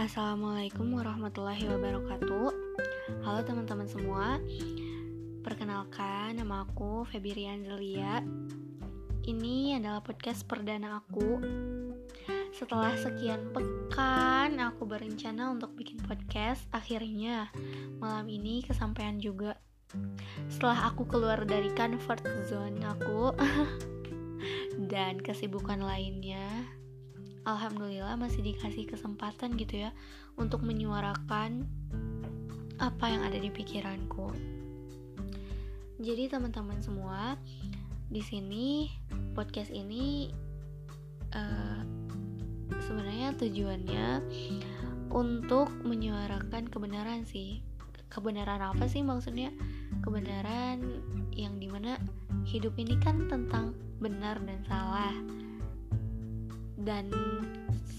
Assalamualaikum warahmatullahi wabarakatuh. Halo teman-teman semua. Perkenalkan, nama aku Febrian Zelia Ini adalah podcast perdana aku. Setelah sekian pekan, aku berencana untuk bikin podcast Akhirnya, malam ini kesampaian juga. Setelah aku keluar dari comfort zone aku Dan kesibukan lainnya alhamdulillah masih dikasih kesempatan gitu ya untuk menyuarakan apa yang ada di pikiranku. Jadi teman-teman semua, di sini podcast ini uh, sebenarnya tujuannya untuk menyuarakan kebenaran sih. Kebenaran apa sih maksudnya? Kebenaran yang di mana hidup ini kan tentang benar dan salah dan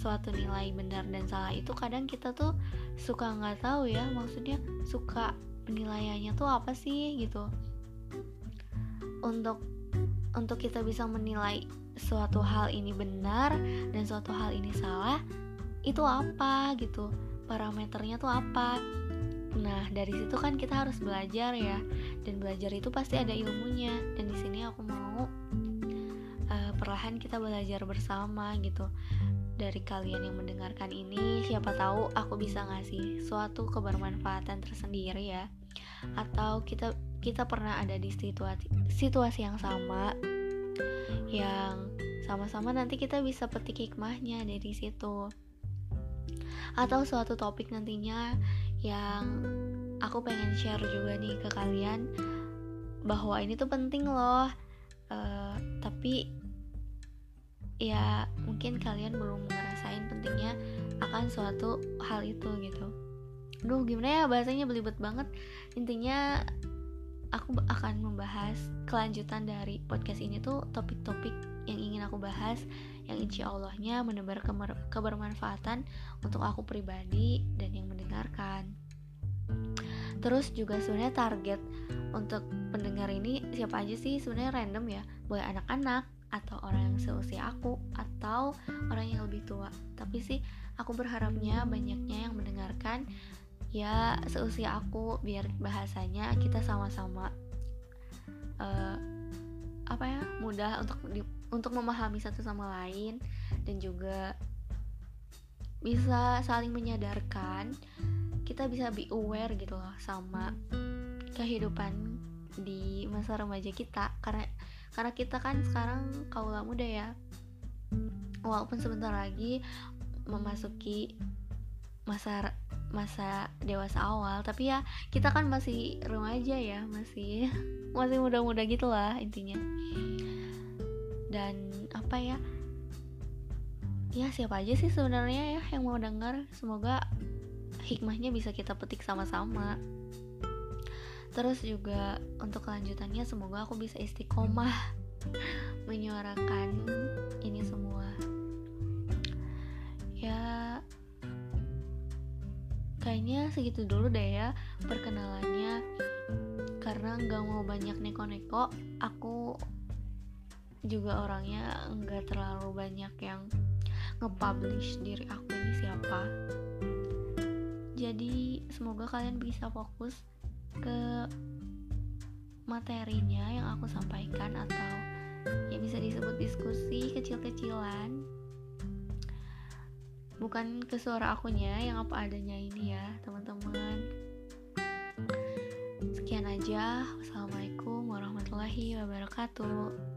suatu nilai benar dan salah itu kadang kita tuh suka nggak tahu ya maksudnya suka penilaiannya tuh apa sih gitu. Untuk untuk kita bisa menilai suatu hal ini benar dan suatu hal ini salah itu apa gitu. Parameternya tuh apa. Nah dari situ kan kita harus belajar ya. Dan belajar itu pasti ada ilmunya. Dan di sini aku mau perlahan kita belajar bersama gitu. Dari kalian yang mendengarkan ini siapa tahu aku bisa ngasih suatu kebermanfaatan tersendiri ya. Atau kita kita pernah ada di situasi situasi yang sama yang sama-sama nanti kita bisa petik hikmahnya dari situ. Atau suatu topik nantinya yang aku pengen share juga nih ke kalian bahwa ini tuh penting loh. Uh, tapi ya mungkin kalian belum ngerasain pentingnya akan suatu hal itu gitu. Duh gimana ya bahasanya belibet banget. Intinya aku akan membahas kelanjutan dari podcast ini tuh topik-topik yang ingin aku bahas Yang insya Allahnya menebar kebermanfaatan untuk aku pribadi dan yang mendengarkan. Terus juga sebenarnya target untuk pendengar ini siapa aja sih? Sebenarnya random ya Boleh anak-anak, atau orang yang seusia aku atau orang yang lebih tua. Tapi sih aku berharapnya banyaknya yang mendengarkan ya seusia aku biar bahasanya kita sama-sama uh, apa ya mudah untuk di, untuk memahami satu sama lain dan juga bisa saling menyadarkan kita bisa be aware gitu loh sama kehidupan di masa remaja kita. Karena karena kita kan sekarang kaula muda ya. Walaupun sebentar lagi memasuki masa masa dewasa awal tapi ya kita kan masih remaja ya masih masih muda-muda gitulah intinya. Dan apa ya ya siapa aja sih sebenarnya ya yang mau dengar semoga hikmahnya bisa kita petik sama-sama terus juga untuk kelanjutannya semoga aku bisa istiqomah menyuarakan ini semua. Ya kayaknya segitu dulu deh ya perkenalannya. Karena nggak mau banyak neko-neko aku juga orangnya nggak terlalu banyak yang nge-publish diri aku ini siapa. Jadi semoga kalian bisa fokus ke materinya yang aku sampaikan atau ya bisa disebut diskusi kecil-kecilan. Bukan ke suara akunya yang apa adanya ini ya teman-teman. Sekian aja. Wassalamualaikum warahmatullahi wabarakatuh